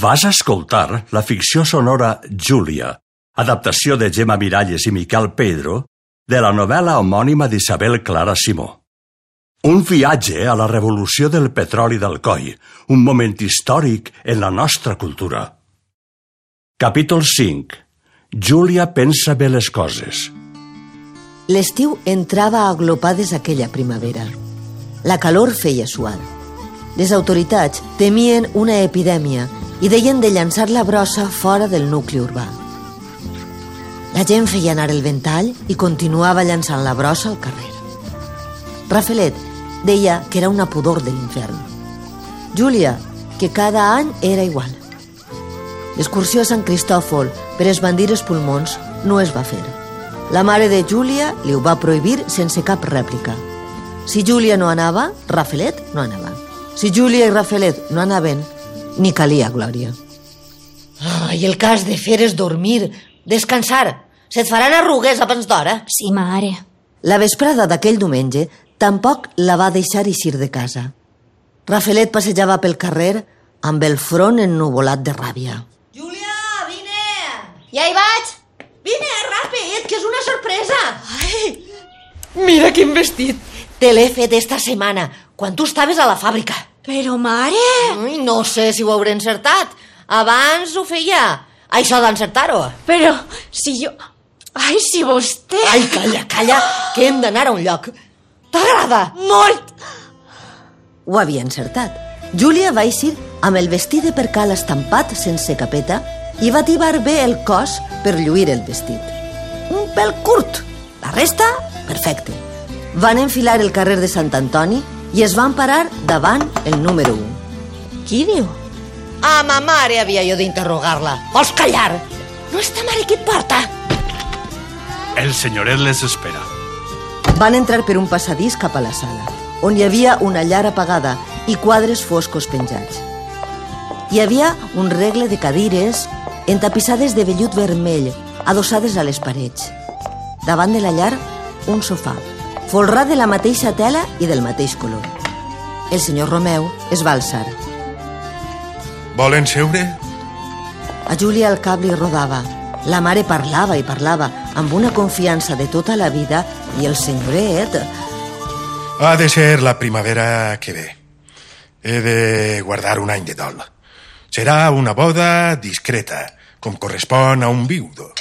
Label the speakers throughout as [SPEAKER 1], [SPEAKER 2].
[SPEAKER 1] Vas escoltar la ficció sonora Júlia, adaptació de Gemma Miralles i Miquel Pedro, de la novel·la homònima d'Isabel Clara Simó. Un viatge a la revolució del petroli del coll, un moment històric en la nostra cultura. Capítol 5. Júlia pensa bé les coses.
[SPEAKER 2] L'estiu entrava a glopades aquella primavera. La calor feia suar. Les autoritats temien una epidèmia i deien de llançar la brossa fora del nucli urbà. La gent feia anar el ventall i continuava llançant la brossa al carrer. Rafelet deia que era una pudor de l'infern. Júlia, que cada any era igual. L'excursió a Sant Cristòfol per esbandir els pulmons no es va fer. La mare de Júlia li ho va prohibir sense cap rèplica. Si Júlia no anava, Rafelet no anava. Si Júlia i Rafelet no anaven, ni calia glòria.
[SPEAKER 3] Oh, I el que has de fer és dormir, descansar. Se't faran arrugues abans d'hora.
[SPEAKER 4] Sí, mare.
[SPEAKER 2] La vesprada d'aquell diumenge tampoc la va deixar eixir de casa. Rafelet passejava pel carrer amb el front ennuvolat de ràbia.
[SPEAKER 3] Júlia, vine!
[SPEAKER 4] Ja hi vaig!
[SPEAKER 3] Vine, ràpid, que és una sorpresa!
[SPEAKER 4] Ai, mira quin vestit!
[SPEAKER 3] Te l'he fet esta setmana, quan tu estaves a la fàbrica.
[SPEAKER 4] Però, mare...
[SPEAKER 3] Ai, no sé si ho hauré encertat. Abans ho feia. Això d'encertar-ho.
[SPEAKER 4] Però, si jo... Ai, si vostè...
[SPEAKER 3] Ai, calla, calla, que hem d'anar a un lloc. T'agrada?
[SPEAKER 4] Molt!
[SPEAKER 2] Ho havia encertat. Júlia va eixir amb el vestit de percal estampat sense capeta i va tibar bé el cos per lluir el vestit. Un pèl curt. La resta, perfecte. Van enfilar el carrer de Sant Antoni i es van parar davant el número 1.
[SPEAKER 4] Qui diu?
[SPEAKER 3] A ma mare havia jo d'interrogar-la. Vols callar? No és ta mare qui et porta?
[SPEAKER 1] El senyoret les espera.
[SPEAKER 2] Van entrar per un passadís cap a la sala, on hi havia una llar apagada i quadres foscos penjats. Hi havia un regle de cadires entapissades de vellut vermell, adossades a les parets. Davant de la llar, un sofà, folrat de la mateixa tela i del mateix color. El senyor Romeu es va alçar.
[SPEAKER 5] Volen seure?
[SPEAKER 2] A Júlia el cap li rodava. La mare parlava i parlava amb una confiança de tota la vida i el senyoret...
[SPEAKER 5] Ha de ser la primavera que ve. He de guardar un any de dol. Serà una boda discreta, com correspon a un viudo.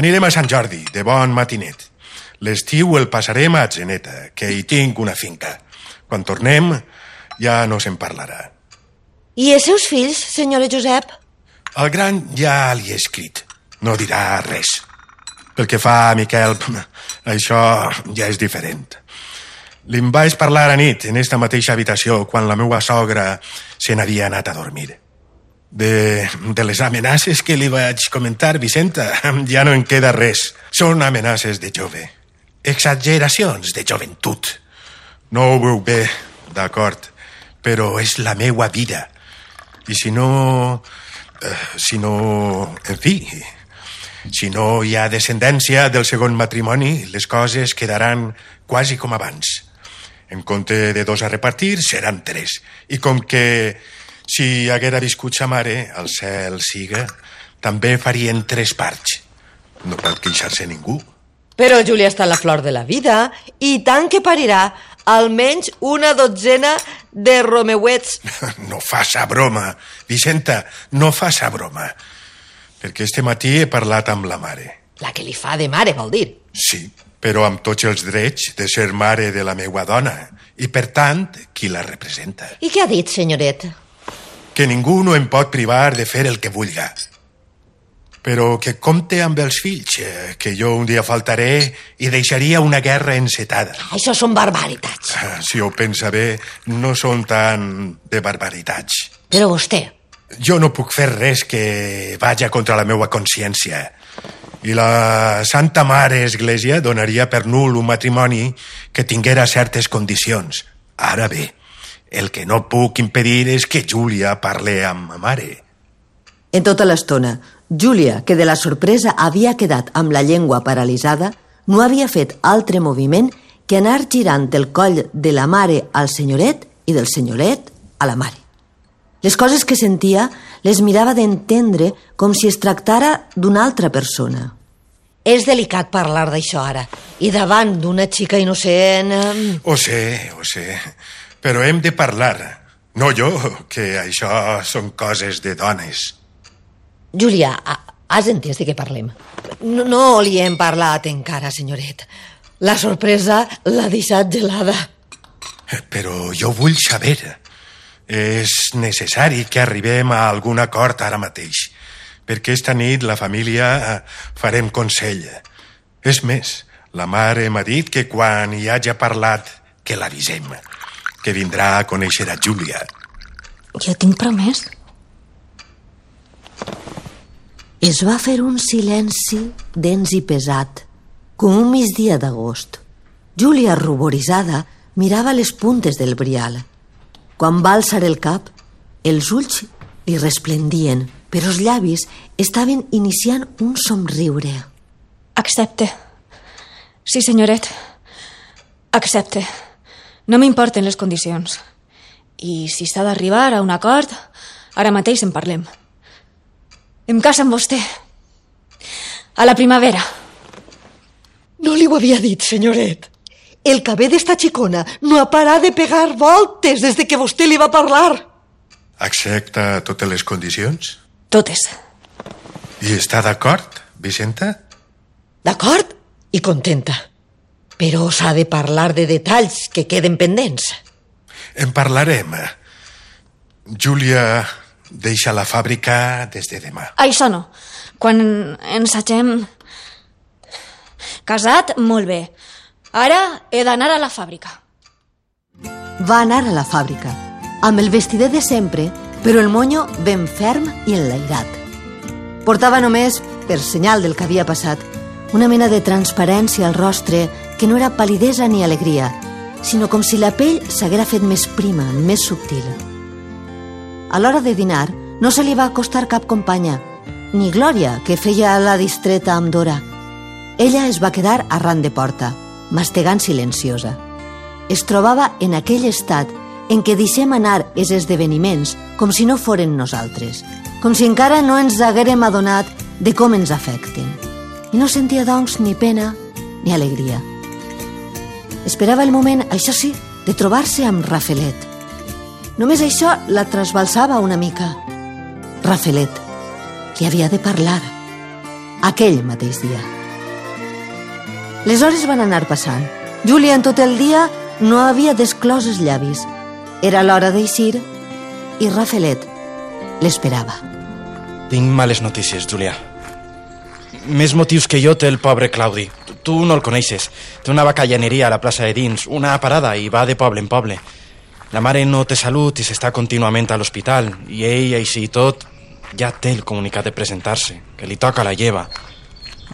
[SPEAKER 5] Anirem a Sant Jordi, de bon matinet. L'estiu el passarem a Atzeneta, que hi tinc una finca. Quan tornem, ja no se'n parlarà.
[SPEAKER 3] I els seus fills, senyora Josep?
[SPEAKER 5] El gran ja li he escrit. No dirà res. Pel que fa a Miquel, això ja és diferent. Li'n vaig parlar a nit, en esta mateixa habitació, quan la meva sogra se n'havia anat a dormir. De, de les amenaces que li vaig comentar, Vicenta, ja no en queda res. Són amenaces de jove. Exageracions de joventut. No ho veu bé, d'acord, però és la meua vida. I si no... Eh, si no... En fi, si no hi ha descendència del segon matrimoni, les coses quedaran quasi com abans. En compte de dos a repartir, seran tres. I com que si haguera viscut sa mare, el cel siga, també farien tres parts. No pot queixar-se ningú.
[SPEAKER 3] Però Júlia està a la flor de la vida i tant que parirà almenys una dotzena de romeuets.
[SPEAKER 5] No faça broma, Vicenta, no faça broma. Perquè este matí he parlat amb la mare.
[SPEAKER 3] La que li fa de mare, vol dir.
[SPEAKER 5] Sí, però amb tots els drets de ser mare de la meua dona i, per tant, qui la representa.
[SPEAKER 3] I què ha dit, senyoret?
[SPEAKER 5] Que ningú no em pot privar de fer el que vulga. Però que compte amb els fills, eh, que jo un dia faltaré i deixaria una guerra encetada.
[SPEAKER 3] Això són barbaritats.
[SPEAKER 5] Ah, Si ho pensa bé, no són tan de barbaritats.
[SPEAKER 3] Però vostè,
[SPEAKER 5] Jo no puc fer res que vaja contra la meva consciència. I la Santa Mare Església donaria per nul un matrimoni que tinguera certes condicions. Ara bé, el que no puc impedir és que Júlia parle amb ma mare.
[SPEAKER 2] En tota l'estona, Júlia, que de la sorpresa havia quedat amb la llengua paralitzada, no havia fet altre moviment que anar girant el coll de la mare al senyoret i del senyoret a la mare. Les coses que sentia les mirava d'entendre com si es tractara d'una altra persona.
[SPEAKER 3] És delicat parlar d'això ara. I davant d'una xica innocent...
[SPEAKER 5] Ho sé, ho sé. Però hem de parlar. No jo, que això són coses de dones.
[SPEAKER 3] Júlia, ha- has entès de què parlem? No, no li hem parlat encara, senyoret. La sorpresa l'ha deixat gelada.
[SPEAKER 5] Però jo vull saber. És necessari que arribem a algun acord ara mateix, perquè esta nit la família eh, farem consell. És més, la mare m'ha dit que quan hi hagi parlat que l'avisem, que vindrà a conèixer a Júlia.
[SPEAKER 4] Jo tinc promès.
[SPEAKER 2] Es va fer un silenci dens i pesat, com un migdia d'agost. Júlia, ruboritzada, mirava les puntes del brial. Quan va alçar el cap, els ulls li resplendien, però els llavis estaven iniciant un somriure.
[SPEAKER 4] Accepte. Sí, senyoret. Accepte. No m'importen les condicions. I si s'ha d'arribar a un acord, ara mateix en parlem. Em casa amb vostè. A la primavera.
[SPEAKER 3] No li ho havia dit, senyoret. El cabé d'esta xicona no ha parat de pegar voltes des de que vostè li va parlar.
[SPEAKER 5] Accepta totes les condicions?
[SPEAKER 4] Totes.
[SPEAKER 5] I està d'acord, Vicenta?
[SPEAKER 3] D'acord? I contenta. Però s'ha de parlar de detalls que queden pendents.
[SPEAKER 5] En parlarem. Júlia deixa la fàbrica des de demà.
[SPEAKER 4] Això no. Quan ens hagem... Casat, molt bé. Ara he d'anar a la fàbrica.
[SPEAKER 2] Va anar a la fàbrica, amb el vestidet de sempre, però el monyo ben ferm i enlairat. Portava només, per senyal del que havia passat, una mena de transparència al rostre que no era palidesa ni alegria, sinó com si la pell s'haguera fet més prima, més subtil. A l'hora de dinar no se li va acostar cap companya, ni Glòria, que feia la distreta amb Dora. Ella es va quedar arran de porta, mastegant silenciosa. Es trobava en aquell estat en què deixem anar els esdeveniments com si no foren nosaltres, com si encara no ens haguérem adonat de com ens afecten. I no sentia, doncs, ni pena ni alegria. Esperava el moment, això sí, de trobar-se amb Rafelet. Només això la trasbalsava una mica. Rafelet, li havia de parlar. Aquell mateix dia. Les hores van anar passant. Júlia en tot el dia no havia desclòs els llavis. Era l'hora d'eixir i Rafelet l'esperava.
[SPEAKER 6] Tinc males notícies, Julià. Més motius que jo té el pobre Claudi. Tu no el coneixes. Té una bacallaneria a la plaça de dins, una parada i va de poble en poble. La mare no té salut i s'està contínuament a l'hospital i ell, així i tot, ja té el comunicat de presentar-se, que li toca la lleva.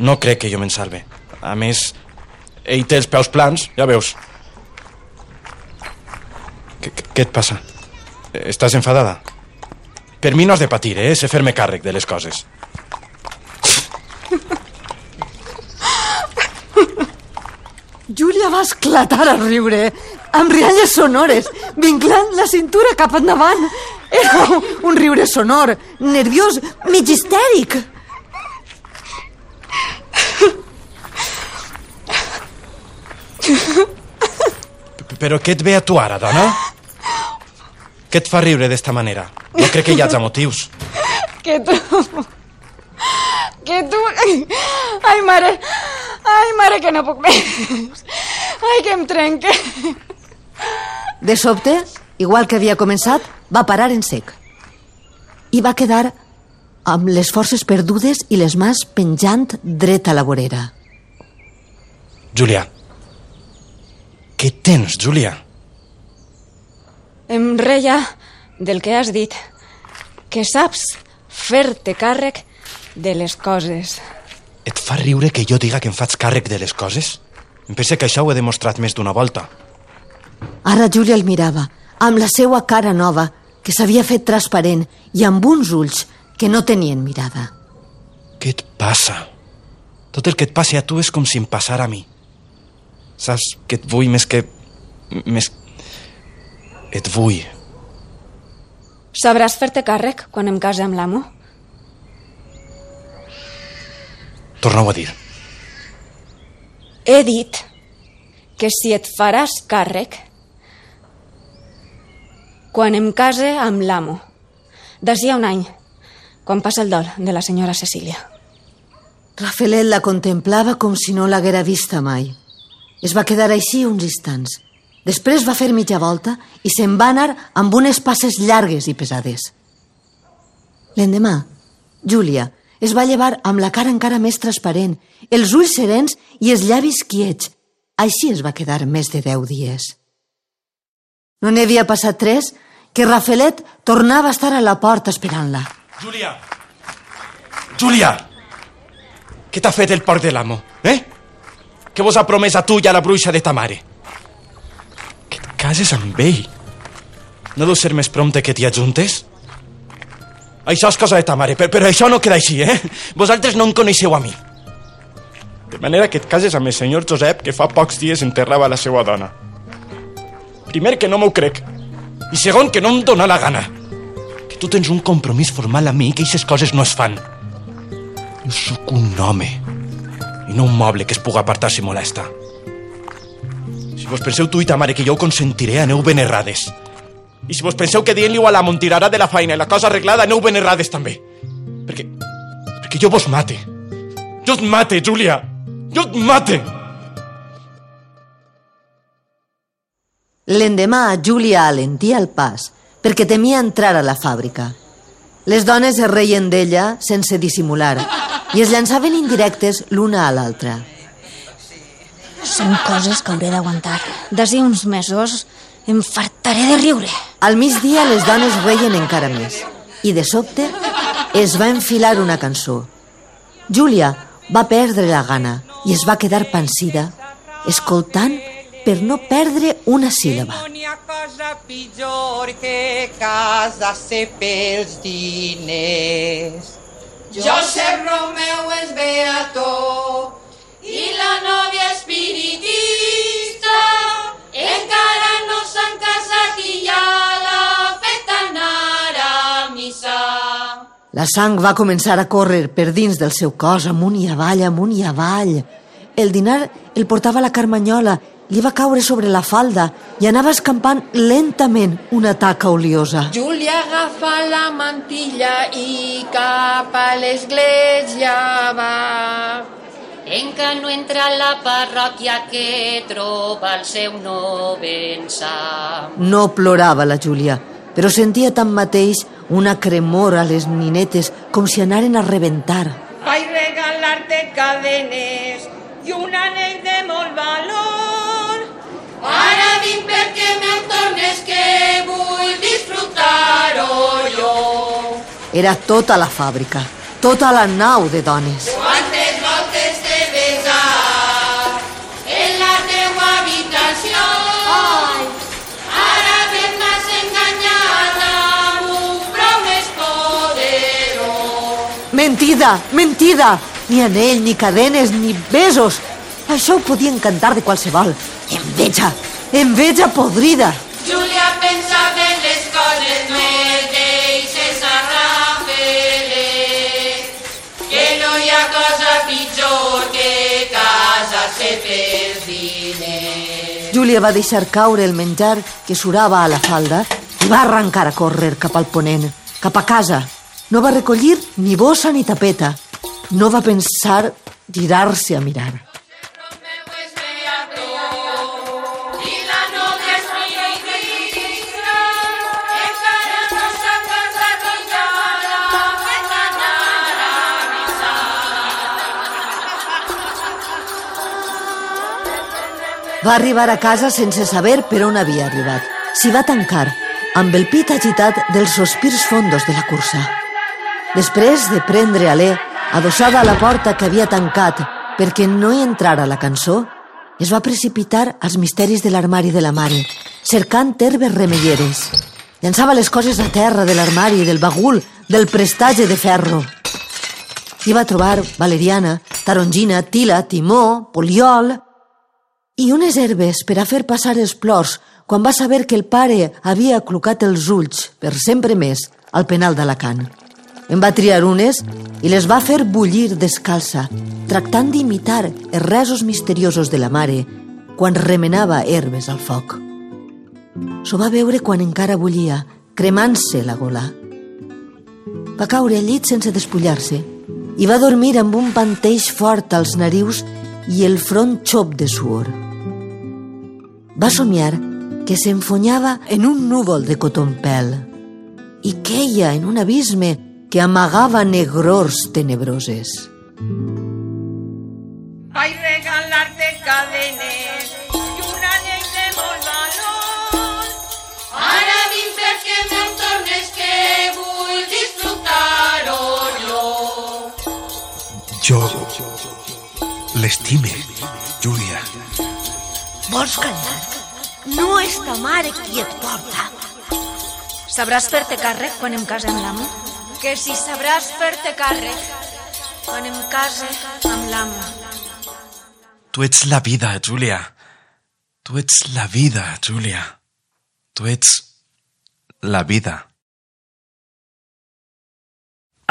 [SPEAKER 6] No crec que jo me'n salve. A més, ell té els peus plans, ja veus. Què, què- et passa? Estàs enfadada? Per mi no has de patir, eh? Sé fer-me càrrec de les coses.
[SPEAKER 2] Júlia va esclatar a riure, amb rialles sonores, vinclant la cintura cap endavant. Era un riure sonor, nerviós, mig histèric.
[SPEAKER 6] Però què et ve a tu ara, dona? Què et fa riure d'esta manera? No crec que hi hagi motius.
[SPEAKER 4] Que tu... Que tu... Ai, mare... Ai, mare, que no puc més. Ai, que em trenque.
[SPEAKER 2] De sobte, igual que havia començat, va parar en sec. I va quedar amb les forces perdudes i les mans penjant dret a la vorera.
[SPEAKER 6] Júlia. Què tens, Júlia?
[SPEAKER 4] Em reia del que has dit. Que saps fer-te càrrec de les coses.
[SPEAKER 6] Et fa riure que jo diga que em faig càrrec de les coses? Em pensa que això ho he demostrat més d'una volta.
[SPEAKER 2] Ara Júlia el mirava, amb la seua cara nova, que s'havia fet transparent, i amb uns ulls que no tenien mirada.
[SPEAKER 6] Què et passa? Tot el que et passi a tu és com si em passara a mi. Saps que et vull més que... més... Et vull.
[SPEAKER 4] Sabràs fer-te càrrec quan em case amb l'amo?
[SPEAKER 6] Torna-ho a dir.
[SPEAKER 4] He dit que si et faràs càrrec quan em case amb l'amo. D'ací a un any, quan passa el dol de la senyora Cecília.
[SPEAKER 2] Rafelet la contemplava com si no l'haguera vista mai. Es va quedar així uns instants. Després va fer mitja volta i se'n va anar amb unes passes llargues i pesades. L'endemà, Júlia es va llevar amb la cara encara més transparent, els ulls serens i els llavis quiets. Així es va quedar més de deu dies. No n'hi havia passat tres que Rafelet tornava a estar a la porta esperant-la.
[SPEAKER 6] Júlia! Júlia! Què t'ha fet el porc de l'amo, eh? Què vos ha promès a tu i a la bruixa de ta mare? Que et cases amb ell. No deu ser més prompte que t'hi ajuntes? Això és cosa de ta mare, però, però això no queda així, eh? Vosaltres no em coneixeu a mi. De manera que et cases amb el senyor Josep, que fa pocs dies enterrava la seva dona. Primer, que no m'ho crec. I segon, que no em dóna la gana. Que tu tens un compromís formal amb mi i que aquestes coses no es fan. Jo sóc un home i no un moble que es puga apartar si molesta. Si vos penseu tu i ta mare que jo ho consentiré, aneu ben errades. I si vos penseu que dient-li-ho a la tirarà de la feina i la cosa arreglada, aneu ben errades també. Perquè... perquè jo vos mate. Jo et mate, Júlia. Jo et mate.
[SPEAKER 2] L'endemà, Júlia alentia el pas perquè temia entrar a la fàbrica. Les dones es reien d'ella sense dissimular i es llançaven indirectes l'una a l'altra.
[SPEAKER 4] Són coses que hauré d'aguantar. D'ací uns mesos em fartaré de riure.
[SPEAKER 2] Al migdia les dones reien encara més i de sobte es va enfilar una cançó. Júlia va perdre la gana i es va quedar pansida, escoltant per no perdre una síl·laba.
[SPEAKER 7] No n'hi ha cosa pitjor que casar-se pels diners. Josep Romeu és beató i la nòvia espiritista encara no s'han casat i ja l'ha fet anar a missa.
[SPEAKER 2] La sang va començar a córrer per dins del seu cos, amunt i avall, amunt i avall. El dinar el portava la Carmanyola, li va caure sobre la falda i anava escampant lentament una taca oliosa.
[SPEAKER 7] Júlia agafa la mantilla i cap a l'església va. Enca no entra a la parròquia que troba el seu no pensar.
[SPEAKER 2] No plorava la Júlia, però sentia tanmateix una cremor a les ninetes com si anaren a rebentar.
[SPEAKER 7] Vaig regalar-te cadenes i un anell de molt valor. Ara vinc perquè me'n tornes que vull disfrutar-ho jo.
[SPEAKER 2] Era tota la fàbrica, tota la nau de dones.
[SPEAKER 7] Quantes voltes t'he besat en la teua habitació. Ara ben m'has enganyat amb un prou més poderós.
[SPEAKER 2] Mentida, mentida! Ni anell, ni cadenes, ni besos. Això ho podien cantar de qualsevol. Enveja, enveja podrida.
[SPEAKER 7] Júlia pensava en les coses més deixes a Rafelet, que no hi ha cosa pitjor que casar-se pels diners.
[SPEAKER 2] Júlia va deixar caure el menjar que surava a la falda i va arrencar a córrer cap al ponent, cap a casa. No va recollir ni bossa ni tapeta. No va pensar girar-se a mirar. Va arribar a casa sense saber per on havia arribat. S'hi va tancar, amb el pit agitat dels sospirs fondos de la cursa. Després de prendre alè, adossada a la porta que havia tancat perquè no hi entrara la cançó, es va precipitar als misteris de l'armari de la mare, cercant herbes remelleres. Llançava les coses a terra de l'armari, del bagul, del prestatge de ferro. Hi va trobar valeriana, tarongina, tila, timó, poliol i unes herbes per a fer passar els plors quan va saber que el pare havia aclucat els ulls, per sempre més, al penal d'Alacant. En va triar unes i les va fer bullir descalça, tractant d'imitar els resos misteriosos de la mare quan remenava herbes al foc. S'ho va veure quan encara bullia, cremant-se la gola. Va caure al llit sense despullar-se i va dormir amb un panteix fort als narius i el front xop de suor. Va somiar que s'enfonyava en un núvol de cotonpel i queia en un abisme que amagava negrors tenebroses.
[SPEAKER 7] Vaig regalar-te cadenes i un anell de valor. Ara vinc perquè me'n tornes que vull disfrutar-ho jo.
[SPEAKER 5] Jo l'estime, Júlia.
[SPEAKER 3] Vols callar? No és ta mare qui et porta.
[SPEAKER 4] Sabràs fer-te càrrec quan em case amb l'amo? Que si sabràs fer-te càrrec quan em case amb l'amo.
[SPEAKER 6] Tu ets la vida, Júlia. Tu ets la vida, Júlia. Tu ets la vida.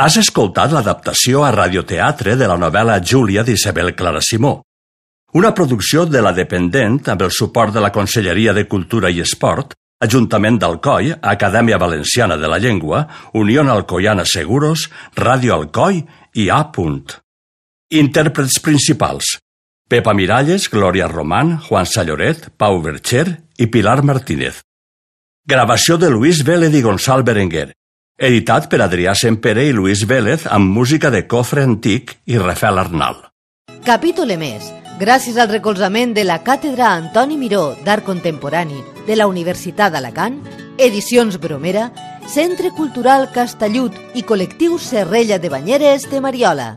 [SPEAKER 1] Has escoltat l'adaptació a radioteatre de la novel·la Júlia d'Isabel Clara Simó, una producció de la Dependent amb el suport de la Conselleria de Cultura i Esport, Ajuntament d'Alcoi, Acadèmia Valenciana de la Llengua, Unió Alcoiana Seguros, Ràdio Alcoi i A. Intèrprets principals. Pepa Miralles, Glòria Román, Juan Salloret, Pau Bercher i Pilar Martínez. Gravació de Luis Vélez i Gonçal Berenguer. Editat per Adrià Sempere i Luis Vélez amb música de Cofre Antic i Rafael Arnal.
[SPEAKER 2] Capítol emès, gràcies al recolzament de la Càtedra Antoni Miró d'Art Contemporani de la Universitat d'Alacant, Edicions Bromera, Centre Cultural Castellut i Col·lectiu Serrella de Banyeres de Mariola.